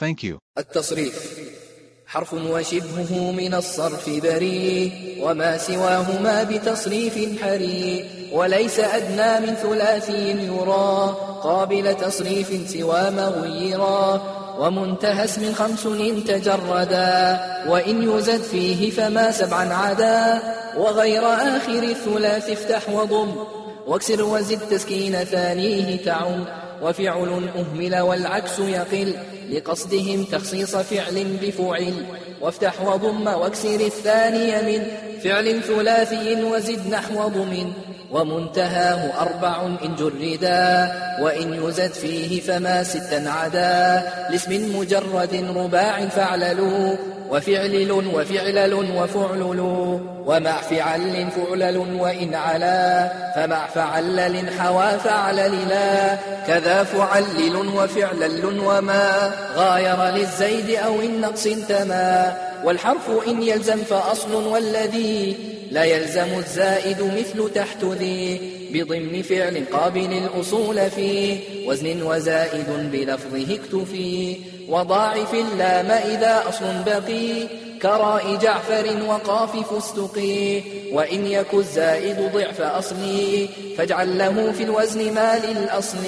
Thank you. التصريف. حرف وشبهه من الصرف بريء وما سواهما بتصريف حري وليس أدنى من ثلاثي يرى. قابل تصريف سوى مغيرا ومنتهى اسم خمس تجردا. وإن يزد فيه فما سبعا عدا. وغير آخر الثلاث افتح وضم. واكسر وزد تسكين ثانية تعم. وفعل أهمل والعكس يقل لقصدهم تخصيص فعل بفعل. وافتح وضم واكسر الثاني من فعل ثلاثي وزد نحو ضم ومنتهاه أربع إن جردا وإن يزد فيه فما ستا عدا. لاسم مجرد رباع فاعللوا. وفعلل وفعلل وفعلل ومع فعل فعلل وإن علا. فمع فعلل حوى فعلل لا كذا فعلل وفعلل وما. غاير للزيد أو النقص انتما. والحرف إن يلزم فأصل والذي لا يلزم الزائد مثل تحت ذي بضمن فعل قابل الأصول في وزن وزائد بلفظه اكتفي وضاعف اللام إذا أصل بقي كراء جعفر وقاف فستقي وإن يك الزائد ضعف أصلي فاجعل له في الوزن ما للأصل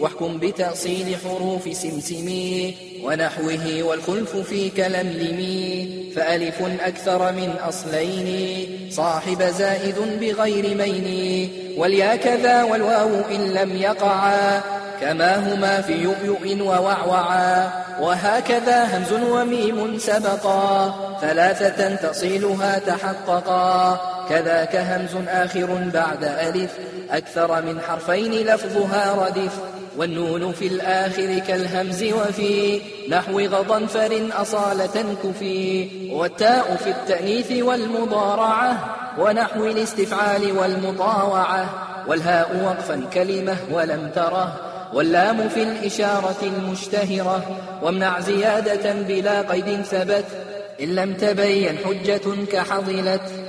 واحكم بتأصيل حروف سمسمي ونحوه والخلف في كلملمي فألف أكثر من أصلين صاحب زائد بغير مين واليا كذا والواو إن لم يقعا كما هما في يؤيؤ ووعوعا. وهكذا همز وميم سبقا. ثلاثة تصيلها تحققا. كذاك همز آخر بعد ألف. أكثر من حرفين لفظها ردف. والنون في الآخر كالهمز وفي. نحو غضنفر أصالة كفي والتاء في التأنيث والمضارعة. ونحو الاستفعال والمطاوعة. والهاء وقفا كلمة ولم تره. واللام في الإشارة المشتهرة وامنع زيادة بلا قيد ثبت. إن لم تبين حجة كحضلت